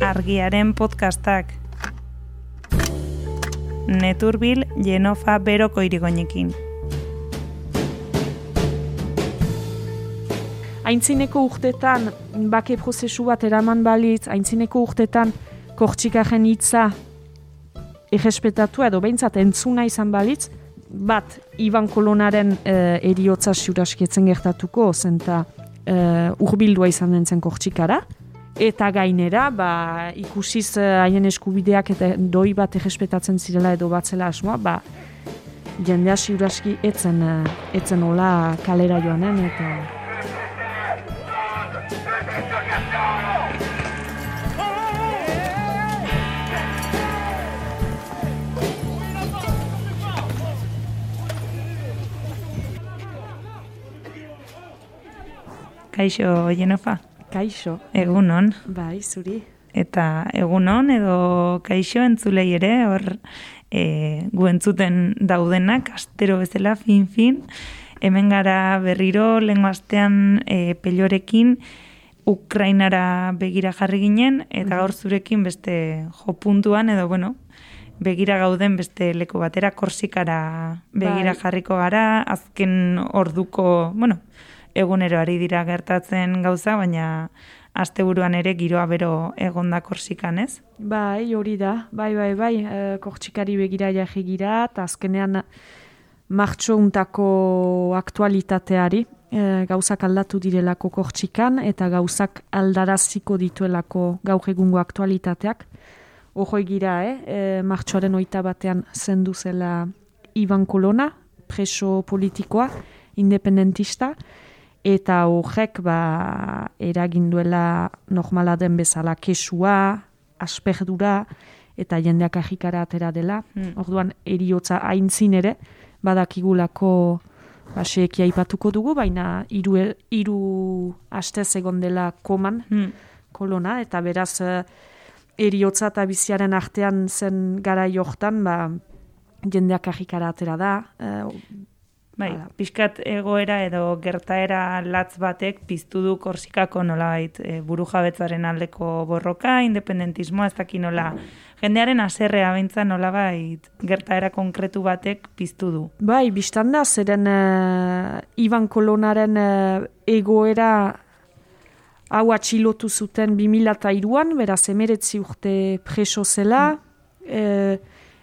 Argiaren podcastak. Neturbil Jenofa Beroko irigoinekin. Aintzineko urtetan, bake prozesu bat eraman balitz, aintzineko urtetan, kortxikaren hitza errespetatu edo behintzat entzuna izan balitz, bat, Iban Kolonaren uh, eriotza siuraskietzen gertatuko, zenta uh, urbildua izan den zen kortxikara, eta gainera, ba, ikusiz uh, haien eskubideak eta doi bat errespetatzen zirela edo batzela asmoa, ba, jendea siuraski etzen, uh, etzen hola kalera joanen, eta... Kaixo, Jenofa. Kaixo. Egunon. Bai, zuri. Eta egunon edo kaixo entzulei ere, hor e, gu entzuten daudenak, astero bezala, fin-fin, hemen gara berriro, lengua astean e, pelorekin, Ukrainara begira jarri ginen, eta gaur zurekin beste jo puntuan, edo bueno, begira gauden beste leku batera, korsikara begira Bai. jarriko gara, azken orduko, bueno, egunero ari dira gertatzen gauza, baina asteburuan ere giroa bero egonda korsikan, ez? Bai, hori da. Bai, bai, bai. E, kortxikari begira jarri gira, eta azkenean martxo untako aktualitateari, e, gauzak aldatu direlako kortxikan, eta gauzak aldaraziko dituelako gaur egungo aktualitateak. Ohoi gira, eh? E, martxoaren oita batean zendu zela Iban Kolona, preso politikoa, independentista, eta horrek ba, eragin duela normala den bezala kesua, asperdura, eta jendeak ahikara atera dela. Hmm. Orduan, eriotza aintzin ere, badakigulako ba, seekia aipatuko dugu, baina hiru hiru astez egon dela koman Hmm. kolona, eta beraz eh, eriotza eta biziaren artean zen gara jortan, ba, jendeak ahikara atera da, eh, Bai, Hala. pixkat egoera edo gertaera latz batek piztu du Korsikako nolabait e, buru jabetzaren aldeko borroka, independentismoa, ez daki nola. Jendearen aserrea bintza nolabait gertaera konkretu batek piztu du. Bai, biztan da, zeren eh, Iban Kolonaren eh, egoera hau atxilotu zuten 2002an, beraz emeretzi urte preso zela, eh,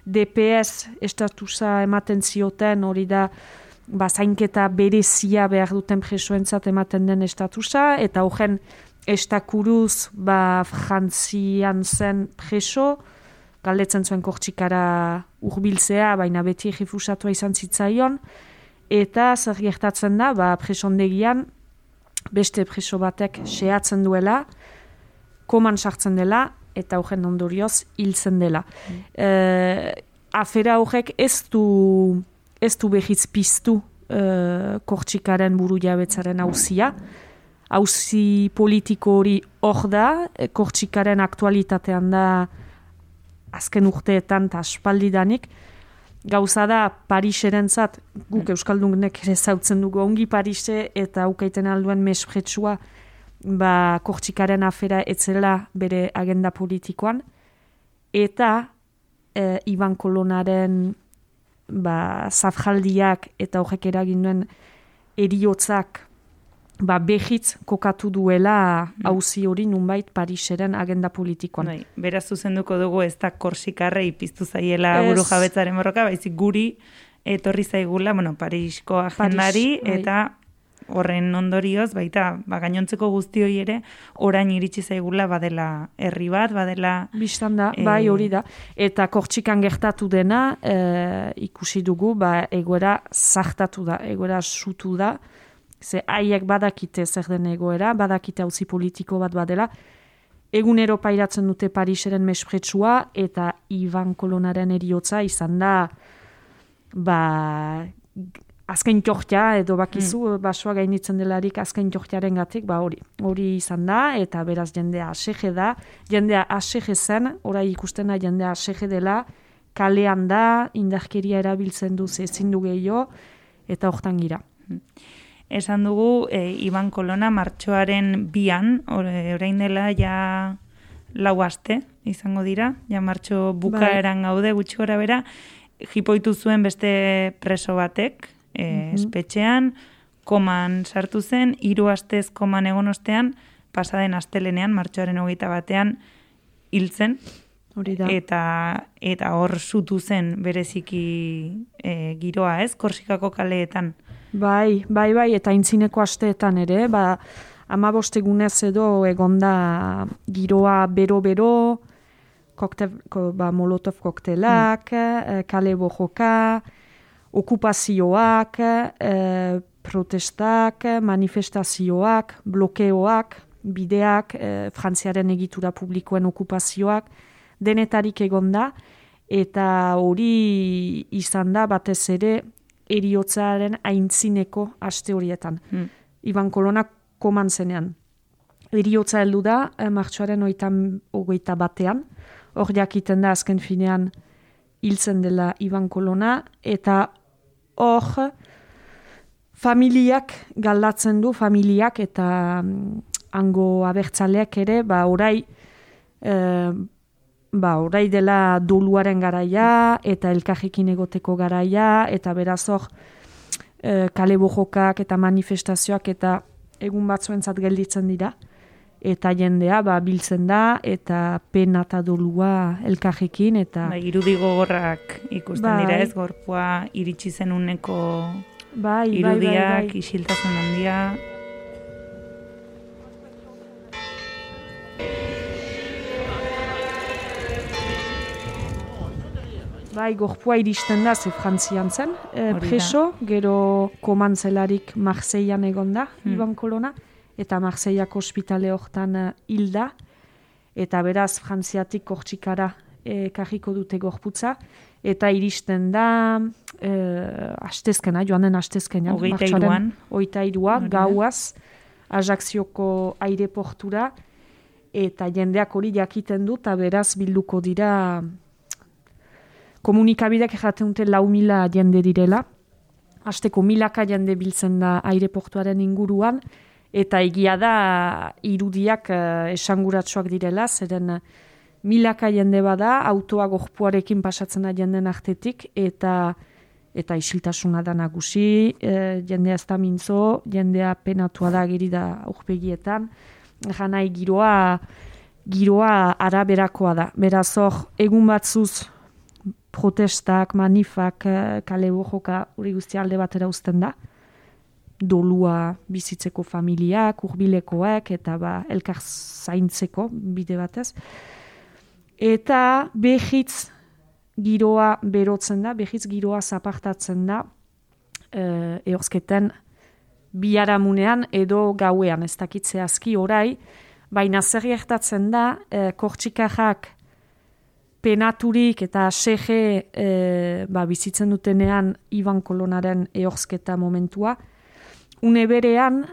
DPS estatusa ematen zioten hori da ba, zainketa berezia behar duten presoentzat ematen den estatusa, eta horren estakuruz ba, frantzian zen preso, galdetzen zuen kortxikara urbiltzea, baina beti egifusatua izan zitzaion, eta zer gertatzen da, ba, presondegian, beste preso batek sehatzen duela, koman sartzen dela, eta horren ondorioz hiltzen dela. Eh, afera horrek ez du, ez du behiz piztu eh, kortxikaren buru jabetzaren hauzia, hauzi politiko hori hor da, eh, kortxikaren aktualitatean da azken urteetan eta aspaldidanik, gauza da Pariserentzat, guk Euskaldunek ere zautzen dugu ongi Parise eta ukaiten alduen mespretsua ba, kortxikaren afera etzela bere agenda politikoan, eta e, Iban Kolonaren ba, zafjaldiak eta horrek eragin duen eriotzak ba, behitz kokatu duela hauzi hori nunbait Pariseren agenda politikoan. Bai, beraz zuzenduko dugu ez da Korsikarrei piztu zaiela Ez. buru jabetzaren borroka, baizik guri etorri zaigula, bueno, Parisko agendari, bai. eta horren ondorioz, baita, ba, gainontzeko guztioi ere, orain iritsi zaigula badela herri bat, badela... Bistan da, Eh, bai hori da. Eta kortxikan gertatu dena, eh, ikusi dugu, ba, egoera zartatu da, egoera sutu da, ze haiek badakite zer den egoera, badakite hauzi politiko bat badela, egunero pairatzen dute Pariseren mespretsua, eta Ivan Kolonaren eriotza izan da, ba, azken jortia, edo bakizu, basoa gainitzen delarik azken jortiaren gatik, ba hori, hori izan da, eta beraz jendea asege da, jendea asege zen, orai ikustena jendea asege dela, kalean da, indarkeria erabiltzen du ze ezin du gehiago, eta hortan gira. esan dugu e, Iban Kolona martxoaren bian, orain dela ja lau aste izango dira, ja martxo bukaeran bai. gaude gutxi gora bera, jipoitu zuen beste preso batek, e, mm espetxean, koman sartu zen, hiru astez koman egon ostean, pasaden astelenean, martxoaren hogeita batean, hiltzen, Hori da. Eta, eta hor zutu zen bereziki e, giroa, ez? Korsikako kaleetan. Bai, bai, bai, eta intzineko asteetan ere, ba, ama bostegunez edo egonda giroa bero-bero, koktel, ba, molotov koktelak, hmm. kale bojoka, okupazioak, e, protestak, manifestazioak, blokeoak, bideak, e, frantziaren egitura publikoen okupazioak, denetarik egonda, eta hori izan da batez ere eriotzaren aintzineko aste horietan. Hmm. Iban kolonak koman zenean. Eriotza heldu da, eh, martxoaren ogeita batean, hor jakiten da azken finean hiltzen dela Iban kolona, eta hor familiak galdatzen du, familiak eta mm, hango abertzaleak ere, ba orai, eh, ba, orai dela doluaren garaia, eta elkajekin egoteko garaia, eta beraz hor, e, kale eta manifestazioak eta egun batzuentzat gelditzen dira. Eta jendea, ba, biltzen da, eta pena eta dolua elkajekin, eta... Ba, irudi gogorrak ikusten bai. dira ez, gorpua iritsi zenuneko bai, bai, bai irudiak, bai, isiltasun handia... Bai, gorpua iristen da, ze frantzian zen, e, preso, gero komantzelarik Marseian egon da, hmm. Iban Kolona, eta Marseiako ospitale hortan uh, hilda, eta beraz frantziatik kortxikara e, kajiko dute gorputza, eta iristen da, e, astezkena, joan den astezkena, ogeita iruan, oita irua, gauaz, ajakzioko aireportura, eta jendeak hori jakiten du, eta beraz bilduko dira, komunikabideak erraten dute lau mila jende direla, hasteko milaka jende biltzen da aireportuaren inguruan, eta egia da irudiak uh, esanguratsuak direla, zeren milaka jende bada, autoa gorpuarekin pasatzen da jenden artetik, eta eta isiltasuna da nagusi, e, jendea ez da mintzo, jendea penatua da giri da aurpegietan, janai giroa, giroa araberakoa da. Beraz hor, egun batzuz protestak, manifak, eh, kale bojoka hori guzti alde batera uzten da. Dolua bizitzeko familiak, urbilekoak eta ba, elkar zaintzeko bide batez. Eta behitz giroa berotzen da, behitz giroa zapartatzen da e, eorzketen biharamunean edo gauean, ez dakitze aski orai, baina zer gertatzen da, e, kortxikajak penaturik eta sege e, ba, bizitzen dutenean Iban Kolonaren eorzketa momentua. Une berean,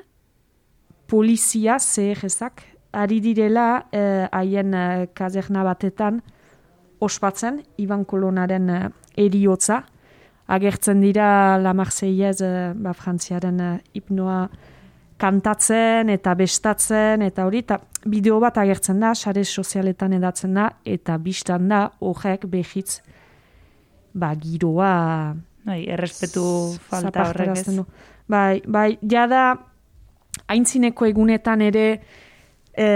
polizia, zehezak, ari direla e, haien e, kazerna batetan ospatzen Iban Kolonaren e, eriotza. Agertzen dira La Marseillaise, e, ba, frantziaren e, hipnoa kantatzen eta bestatzen eta hori, eta bideo bat agertzen da, sare sozialetan edatzen da, eta biztan da, horrek behitz, ba, giroa... Bai, errespetu falta horrek ez. Bai, bai, jada, haintzineko egunetan ere, e,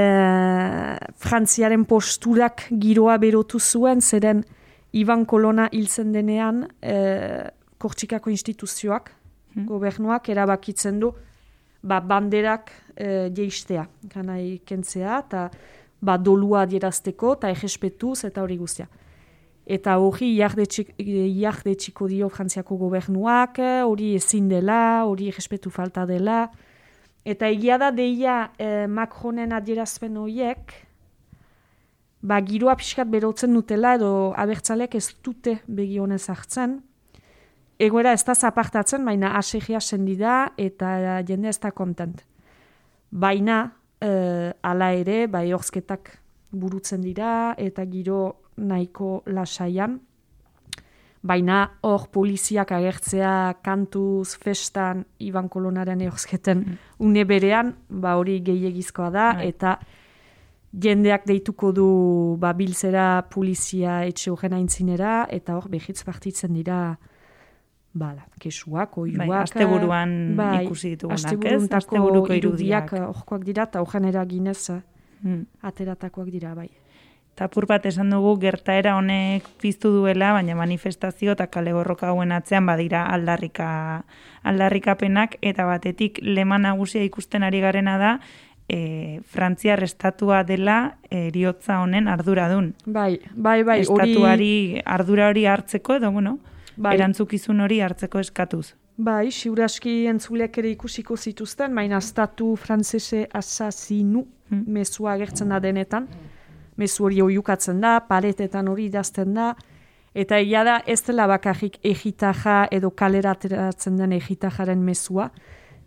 frantziaren posturak giroa berotu zuen, zeren Iban Kolona hiltzen denean, e, kortxikako instituzioak, hmm. gobernuak, erabakitzen du, ba, banderak e, jeistea, ganai kentzea, eta ba, dolua adierazteko, eta egespetuz, eta hori guztia. Eta hori jahde txiko dio frantziako gobernuak, hori ezin dela, hori egespetu falta dela. Eta egia da deia e, Macronen adierazpen horiek, ba, giroa pixkat berotzen dutela, edo abertzalek ez dute begionez hartzen, egoera ez da zapartatzen, baina asegia sendi da eta jende ez da kontent. Baina, e, ala ere, bai horzketak burutzen dira eta giro nahiko lasaian. baina hor poliziak agertzea kantuz, festan, Iban Kolonaren eorzketen mm. une berean, ba hori gehiagizkoa da, bai. eta jendeak deituko du ba, bilzera polizia etxe horren aintzinera, eta hor behitz partitzen dira bala, kesuak, oiuak. Bai, azte buruan bai, ikusi ditugunak, ez? Azte buruko irudiak. Horkoak dira, eta horren eraginez hmm. ateratakoak dira, bai. Eta bat esan dugu gertaera honek piztu duela, baina manifestazio eta kale borroka hauen atzean badira aldarrika, aldarrikapenak, eta batetik leman nagusia ikusten ari garena da, e, Frantzia restatua dela eriotza honen arduradun. Bai, bai, bai. Estatuari ardura hori hartzeko, edo, bueno, bai. erantzukizun hori hartzeko eskatuz. Bai, siuraski entzulek ere ikusiko zituzten, baina estatu frantzese asasinu hmm. mesua agertzen da denetan. Mesu hori oiukatzen da, paretetan hori idazten da, eta egia da ez dela bakarrik egitaja edo kalerateratzen den egitajaren mesua,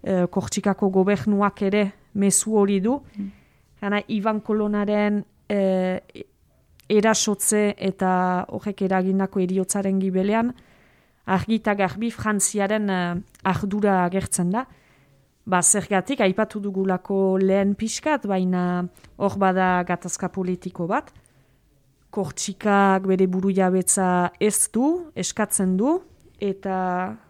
e, kortxikako gobernuak ere mesu hori du. Hmm. Gana, Ivan Kolonaren e, erasotze eta horrek eragindako eriotzaren gibelean, argita garbi frantziaren uh, ardura agertzen da. Ba, zergatik, aipatu dugulako lehen pixkat, baina hor bada gatazka politiko bat. Kortxikak bere buru jabetza ez du, eskatzen du, eta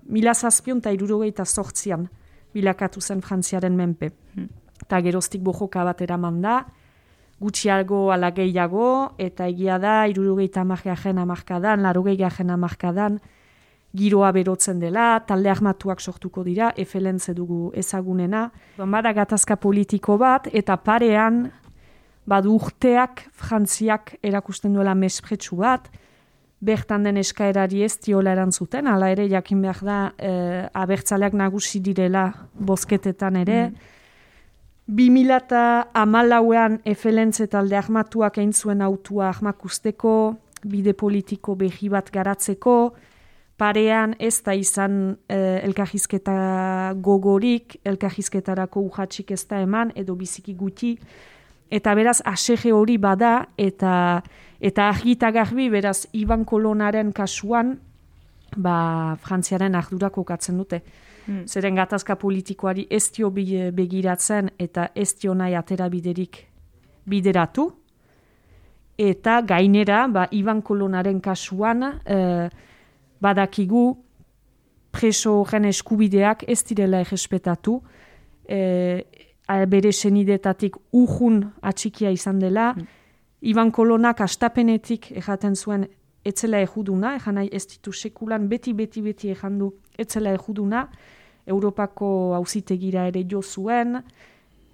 mila zazpion eta irurogeita sortzian bilakatu zen frantziaren menpe. Hmm. Eta geroztik bojoka bat eraman da, gutxiago ala gehiago, eta egia da, irurogeita amargajen amarkadan, larogeigajen amarkadan, giroa berotzen dela, talde armatuak sortuko dira, efelentze dugu ezagunena. Bada gatazka politiko bat, eta parean, badu urteak, frantziak erakusten duela mespretsu bat, bertan den eskaerari ez diola erantzuten, ala ere jakin behar da, e, abertzaleak nagusi direla bosketetan ere, mm. 2000 eta amalauean efelentze talde armatuak egin zuen autua armakusteko, bide politiko behi bat garatzeko, parean ez da izan eh, elkahizketa gogorik, elkahizketarako uhatxik ez da eman, edo biziki gutxi, eta beraz asege hori bada, eta eta argita garbi, beraz, Iban Kolonaren kasuan, ba, frantziaren ardurako katzen dute. Hmm. Zeren gatazka politikoari ez dio begiratzen, eta ez dio nahi atera biderik bideratu, eta gainera, ba, Iban Kolonaren kasuan, eh, badakigu preso horren eskubideak ez direla egespetatu, e, bere senidetatik urjun atxikia izan dela, mm. Iban Kolonak astapenetik ejaten zuen etzela ejuduna, ejan nahi ez ditu sekulan beti, beti, beti ejandu etzela ejuduna, Europako hauzitegira ere jo zuen,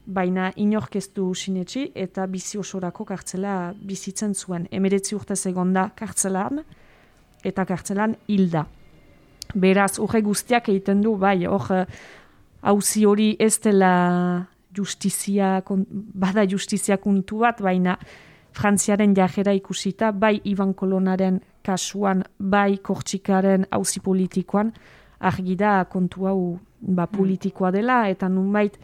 baina inorkeztu sinetxi eta bizi osorako kartzela bizitzen zuen. Emeretzi urte segonda kartzelan, eta kartzelan hilda. Beraz, urre guztiak egiten du, bai, hor, hauzi hori ez dela justizia, bada justizia kontu bat, baina frantziaren jajera ikusita, bai Iban Kolonaren kasuan, bai Kortxikaren hauzi politikoan, argi da kontu hau ba, hmm. politikoa dela, eta nunbait,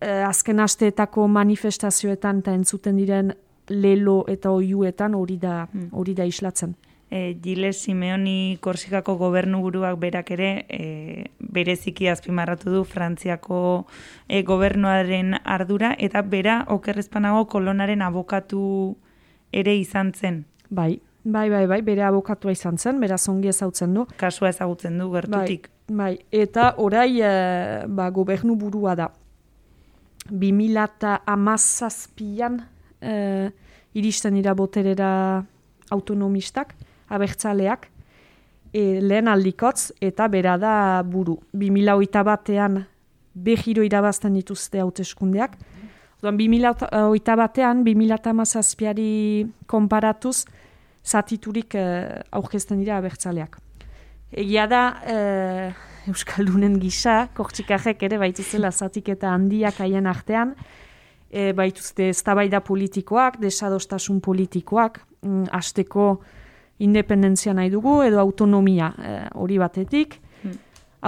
eh, azken asteetako manifestazioetan eta entzuten diren lelo eta oiuetan hori da, hmm. hori da islatzen e, Gile Simeoni Korsikako gobernu buruak berak ere e, bereziki azpimarratu du Frantziako e, gobernuaren ardura eta bera okerrezpanago kolonaren abokatu ere izan zen. Bai, bai, bai, bai, bere abokatua izan zen, bera zongi ezautzen du. Kasua ezagutzen du gertutik. Bai, bai. eta orai e, ba, gobernu burua da. 2000 eta amazazpian e, iristen ira boterera autonomistak, abertzaleak, e, lehen aldikotz eta bera da buru. 2008 batean behiro irabazten dituzte hauteskundeak. Oduan, 2008 batean, 2008 konparatuz, zatiturik e, aurkezten dira abertzaleak. Egia da, e, Euskaldunen gisa, kortxikarrek ere baituzela zatik eta handiak haien artean, e, baituzte eztabaida politikoak, desadostasun politikoak, mm, asteko independentzia nahi dugu edo autonomia eh, hori batetik. Hmm.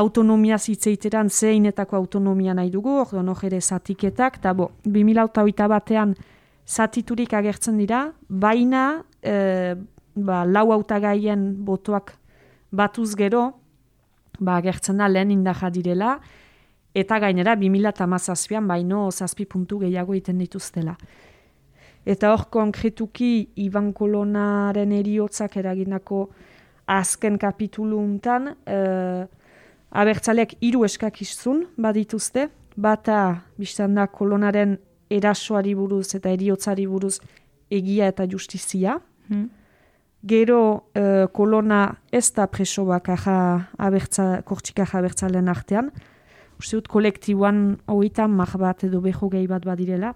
Autonomia zitzeiteran zeinetako autonomia nahi dugu, ordo no ere zatiketak, eta bo, 2008 batean zatiturik agertzen dira, baina e, ba, lau autagaien botoak batuz gero, ba, gertzen da lehen indaja direla, eta gainera 2008an baino zazpi puntu gehiago iten dituztela. Eta hor konkretuki Iban Kolonaren eriotzak eraginako azken kapitulu untan, uh, abertzaleak hiru eskakizun badituzte, bata biztan da kolonaren erasoari buruz eta eriotzari buruz egia eta justizia. Hmm. Gero uh, kolona ez da preso bakarra abertza, kortxikaja abertzalean artean. Uste dut kolektiboan hoitan mar bat edo beho gehi bat badirela.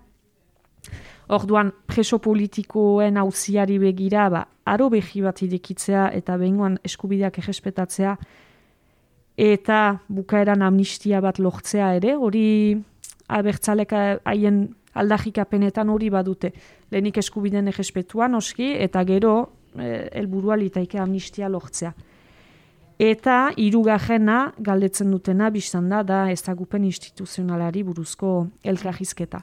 Orduan preso politikoen hauziari begira, ba, aro behi bat idekitzea eta behingoan eskubideak errespetatzea eta bukaeran amnistia bat lortzea ere, hori abertzaleka haien aldajikapenetan hori badute. Lehenik eskubideen errespetuan oski eta gero e, elburua litaike amnistia lortzea. Eta hirugarrena galdetzen dutena biztan da da ezagupen instituzionalari buruzko elkarrizketa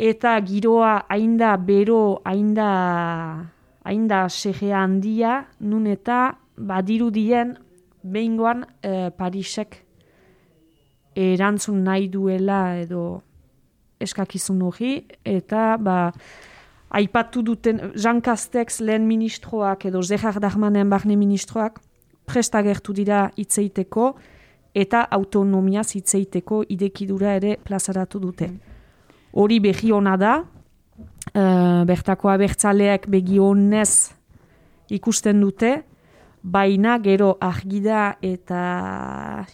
eta giroa ainda bero, ainda, ainda segea handia, nun eta badirudien behingoan e, Parisek erantzun nahi duela edo eskakizun hori, eta ba, aipatu duten Jean Castex lehen ministroak edo Zehar Darmanen barne ministroak prestagertu dira hitzeiteko eta autonomiaz hitzeiteko idekidura ere plazaratu dute. Mm hori behi hona da, uh, bertako abertzaleak begi honez ikusten dute, baina gero argida eta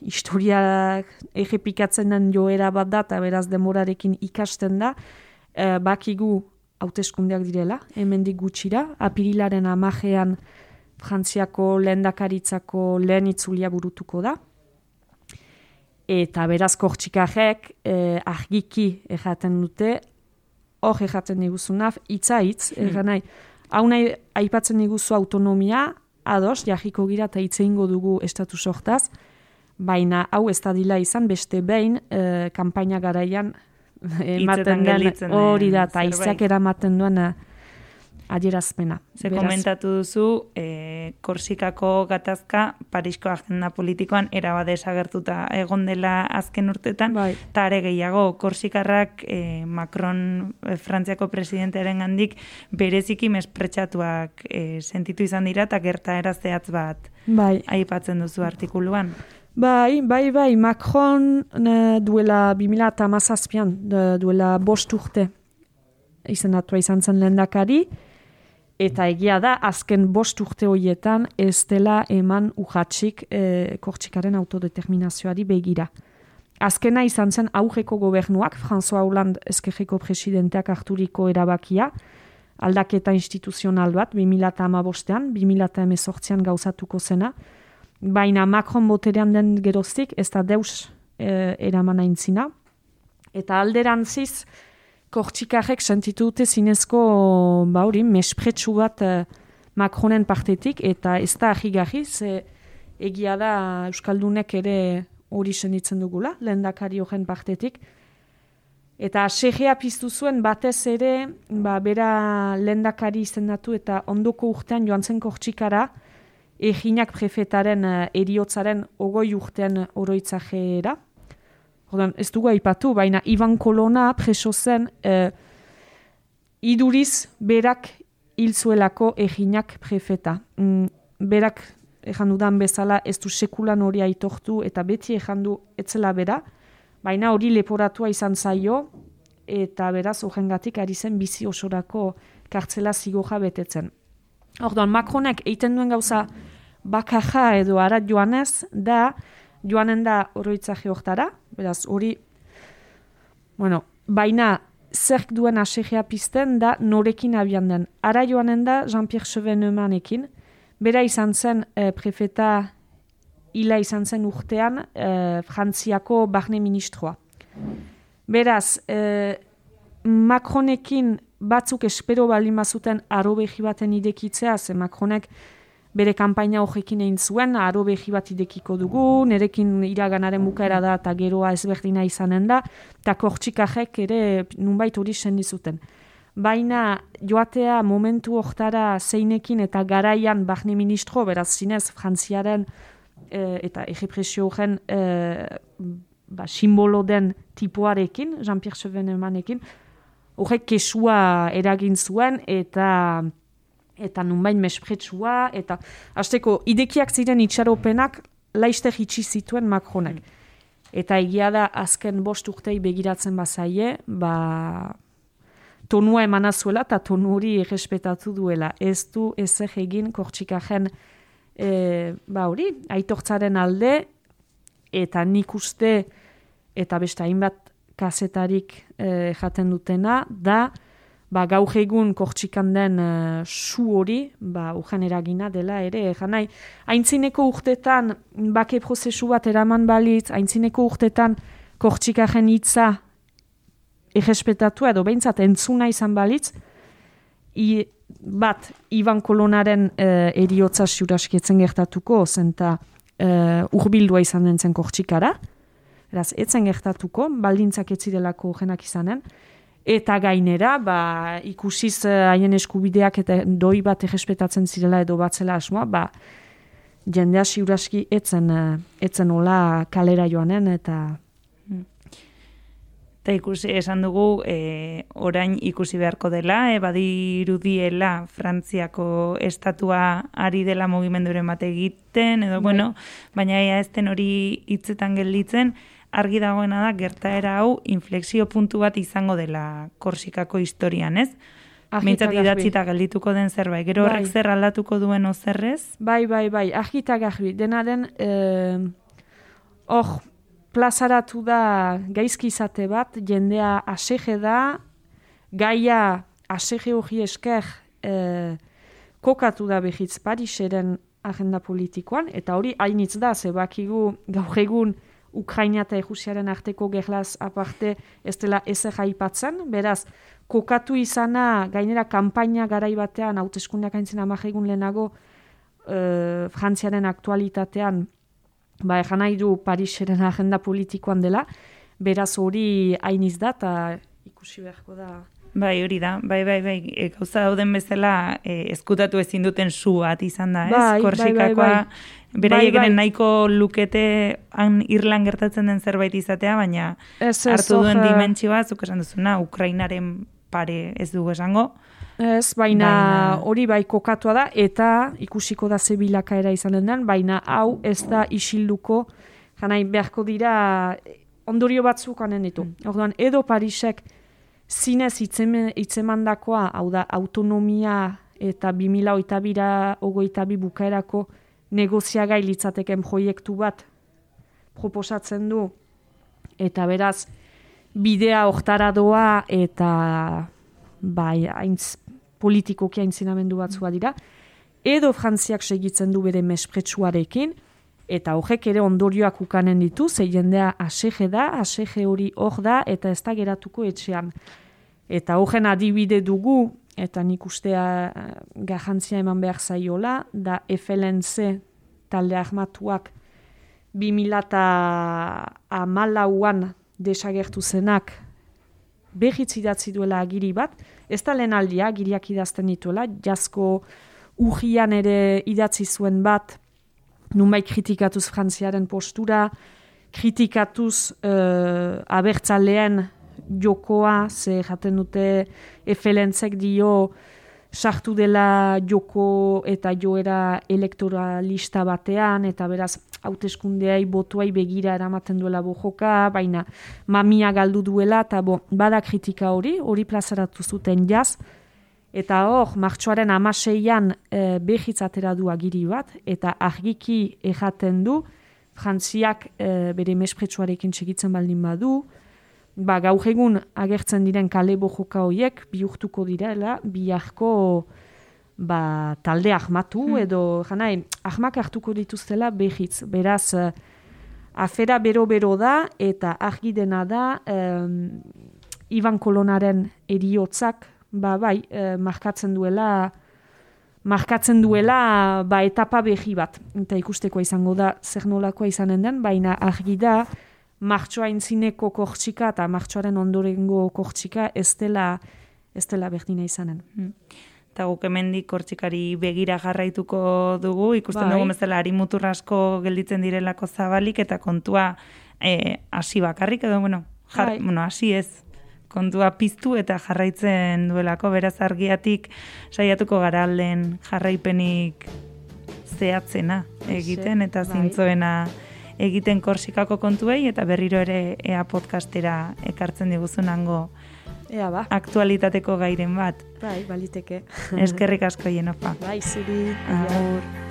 historiak egepikatzen den joera bat da, eta beraz demorarekin ikasten da, uh, bakigu hauteskundeak direla, hemendik gutxira, apirilaren amajean Frantziako lehendakaritzako lehen itzulia burutuko da, eta beraz kortxikarrek eh, argiki erraten dute, hor erraten diguzunaf, itza hitz, hmm. erra nahi, hau nahi aipatzen diguzu autonomia, ados, jahiko gira eta hitze dugu estatu sortaz, baina hau ez da dila izan, beste behin, eh, kampaina garaian, ematen den, hori da, eta izak eramaten duen, eh, adierazpena. Ze komentatu duzu, e, Korsikako gatazka, Parisko agenda politikoan, erabade esagertuta egon dela azken urtetan, bai. eta are gehiago, Korsikarrak e, Macron, e, Frantziako presidentearen gandik, bereziki mespretsatuak e, sentitu izan dira, eta gerta erazeatz bat bai. aipatzen duzu artikuluan. Bai, bai, bai, Macron ne, duela 2008an, duela bost urte, izenatua izan zen lehendakari, Eta egia da, azken bost urte horietan ez dela eman uhatxik e, kortxikaren autodeterminazioari begira. Azkena izan zen aurreko gobernuak, François Hollande ezkerreko presidenteak harturiko erabakia, aldaketa instituzional bat, 2008an, 2008an gauzatuko zena, baina Macron boterean den geroztik, ez da deus e, eraman aintzina. Eta alderantziz, kortxikarrek sentitu dute zinezko ba hori, mespretsu bat uh, Macronen partetik, eta ez da ahigarri, ze egia da Euskaldunek ere hori senditzen dugula, lehendakari horren partetik. Eta segea piztu zuen batez ere, ba, bera lehendakari izendatu eta ondoko urtean joan zen kortxikara, eginak prefetaren uh, eriotzaren ogoi urtean oroitzajera, Ordan, ez dugu aipatu, baina Ivan Kolona preso zen eh, iduriz berak hilzuelako eginak prefeta. Mm, berak ejan dudan bezala ez du sekulan hori aitortu eta beti ejan du etzela bera, baina hori leporatua izan zaio eta beraz horrengatik ari zen bizi osorako kartzela zigoja betetzen. Ordan, Macronek eiten duen gauza bakaja edo arat joanez da joanen da oroitza geoktara, beraz, hori, bueno, baina zerk duen asegea pizten da norekin abian den. Ara joanen da Jean-Pierre Chevènemanekin, bera izan zen eh, prefeta ila izan zen urtean eh, Frantziako barne ministroa. Beraz, eh, Macronekin batzuk espero bali mazuten arobehi baten idekitzea, ze Macronek bere kanpaina horrekin egin zuen, aro behi bat idekiko dugu, nerekin iraganaren bukaera da eta geroa ezberdina izanen da, eta kortxikajek ere nunbait hori sendi zuten. baina joatea momentu oktara zeinekin eta garaian bahne ministro, beraz zinez, frantziaren e, eta egipresio gen e, ba, simbolo den tipuarekin, Jean-Pierre Chevènemanekin, horrek kesua eragin zuen eta eta nunbain mespretsua, eta hasteko idekiak ziren itxaropenak laiste hitsi zituen Macronek. Eta egia da azken bost urtei begiratzen bazaie, ba, tonua emana zuela eta tonu hori errespetatu duela. Ez du ezer egin kortxikajen e, ba hori, aitortzaren alde eta nik uste eta beste hainbat kasetarik e, jaten dutena da ba, gaur egun kortxikan den e, su hori ba, ujan eragina dela ere. Egan nahi, haintzineko urtetan bake prozesu bat eraman balitz, haintzineko urtetan kortxikajen hitza errespetatu edo behintzat entzuna izan balitz, i, bat, Iban Kolonaren uh, eriotza siuraskietzen gertatuko, zenta uh, urbildua izan den zen kortxikara, eraz, etzen gertatuko, baldintzak etzidelako jenak izanen, eta gainera, ba, ikusiz uh, haien eskubideak eta doi bat errespetatzen zirela edo batzela asmoa, ba, jendea siuraski etzen, etzen ola kalera joanen, eta Eta ikusi esan dugu e, orain ikusi beharko dela, e, badirudiela Frantziako estatua ari dela mugimenduren bate egiten, edo bai. bueno, baina ea ez den hori hitzetan gelditzen, argi dagoena da gertaera hau inflexio puntu bat izango dela Korsikako historian, ez? Mintzat idatzita geldituko den zerbait. Gero horrek bai. zer aldatuko duen ozerrez? Bai, bai, bai. Agita garbi. Dena den, eh, oh, plazaratu da gaizki izate bat, jendea asege da, gaia asege hori esker e, kokatu da behitz Pariseren agenda politikoan, eta hori hainitz da, zebakigu gaur egun Ukraina eta Ejusiaren arteko gerlaz aparte ez dela ezer jaipatzen, beraz, kokatu izana gainera kanpaina garai batean, hauteskundeak aintzen amajegun lehenago, e, Frantziaren aktualitatean ba, egan nahi du Pariseren agenda politikoan dela, beraz hori hainiz da, eta ikusi beharko da. Bai, hori da, bai, bai, bai, e, gauza dauden bezala e, eskutatu ezin duten zu bat izan da, ez? Bai, Korsikakoa, bai, bai, bai. bai, bai. nahiko lukete han Irlan gertatzen den zerbait izatea, baina ez, ez, hartu duen dimentsioa, zuk esan duzuna, Ukrainaren pare ez dugu esango, Ez, baina hori bai kokatua da, eta ikusiko da zebilaka era izan den, baina hau ez da isilduko, janai beharko dira ondorio batzuk anen ditu. Mm. Orduan, edo Parisek zinez itzemandakoa, hau da autonomia eta 2000 eta bira ogoita bi bukaerako negoziagai litzateken proiektu bat proposatzen du, eta beraz, bidea oktara doa eta bai, haintz politikoki aintzinamendu batzua dira, edo Frantziak segitzen du bere mespretsuarekin, eta horrek ere ondorioak ukanen ditu, zei jendea asege da, asege hori hor da, eta ez da geratuko etxean. Eta horren adibide dugu, eta nik ustea eh, garrantzia eman behar zaiola, da FLNC talde armatuak 2000 amalauan desagertu zenak behitz idatzi duela agiri bat, ez da lehen aldia, giriak idazten dituela, jasko urgian ere idatzi zuen bat, nunbai kritikatuz frantziaren postura, kritikatuz uh, abertzaleen jokoa, ze jaten dute efelentzek dio, sartu dela joko eta joera elektoralista batean, eta beraz, hauteskundeai botuai begira eramaten duela bojoka, baina mamia galdu duela, eta bo, bada kritika hori, hori plazaratu zuten jaz, eta hor, martxoaren amaseian e, behitzatera du agiri bat, eta argiki ejaten du, frantziak e, bere mespretsuarekin txegitzen baldin badu, ba, gaur egun agertzen diren kale bojoka horiek bihurtuko direla biharko ba, talde ahmatu hmm. edo janai, ahmak hartuko dituztela behitz. Beraz, uh, afera bero-bero da eta argi dena da um, Iban Kolonaren eriotzak ba, bai, uh, markatzen duela markatzen duela ba, etapa behi bat. Eta ikusteko izango da zer nolakoa izanen den, baina argi da martxoa intzineko kortxika eta martxoaren ondorengo kortxika ez dela ez dela berdina izanen. Mm. Eta guk hemendik kortxikari begira jarraituko dugu, ikusten Bai. dugu bezala ari muturrasko gelditzen direlako zabalik, eta kontua eh, hasi bakarrik edo, bueno, jar, Bai. bueno, hasi ez, kontua piztu eta jarraitzen duelako, beraz argiatik saiatuko gara alden jarraipenik zehatzena egiten, eta bai. zintzoena egiten korsikako kontuei, eta berriro ere ea podcastera ekartzen diguzunango Ea ba, aktualitateko gairen bat. bai, baliteke. Eskerrik asko jenofa. Bai, zuri. Agur.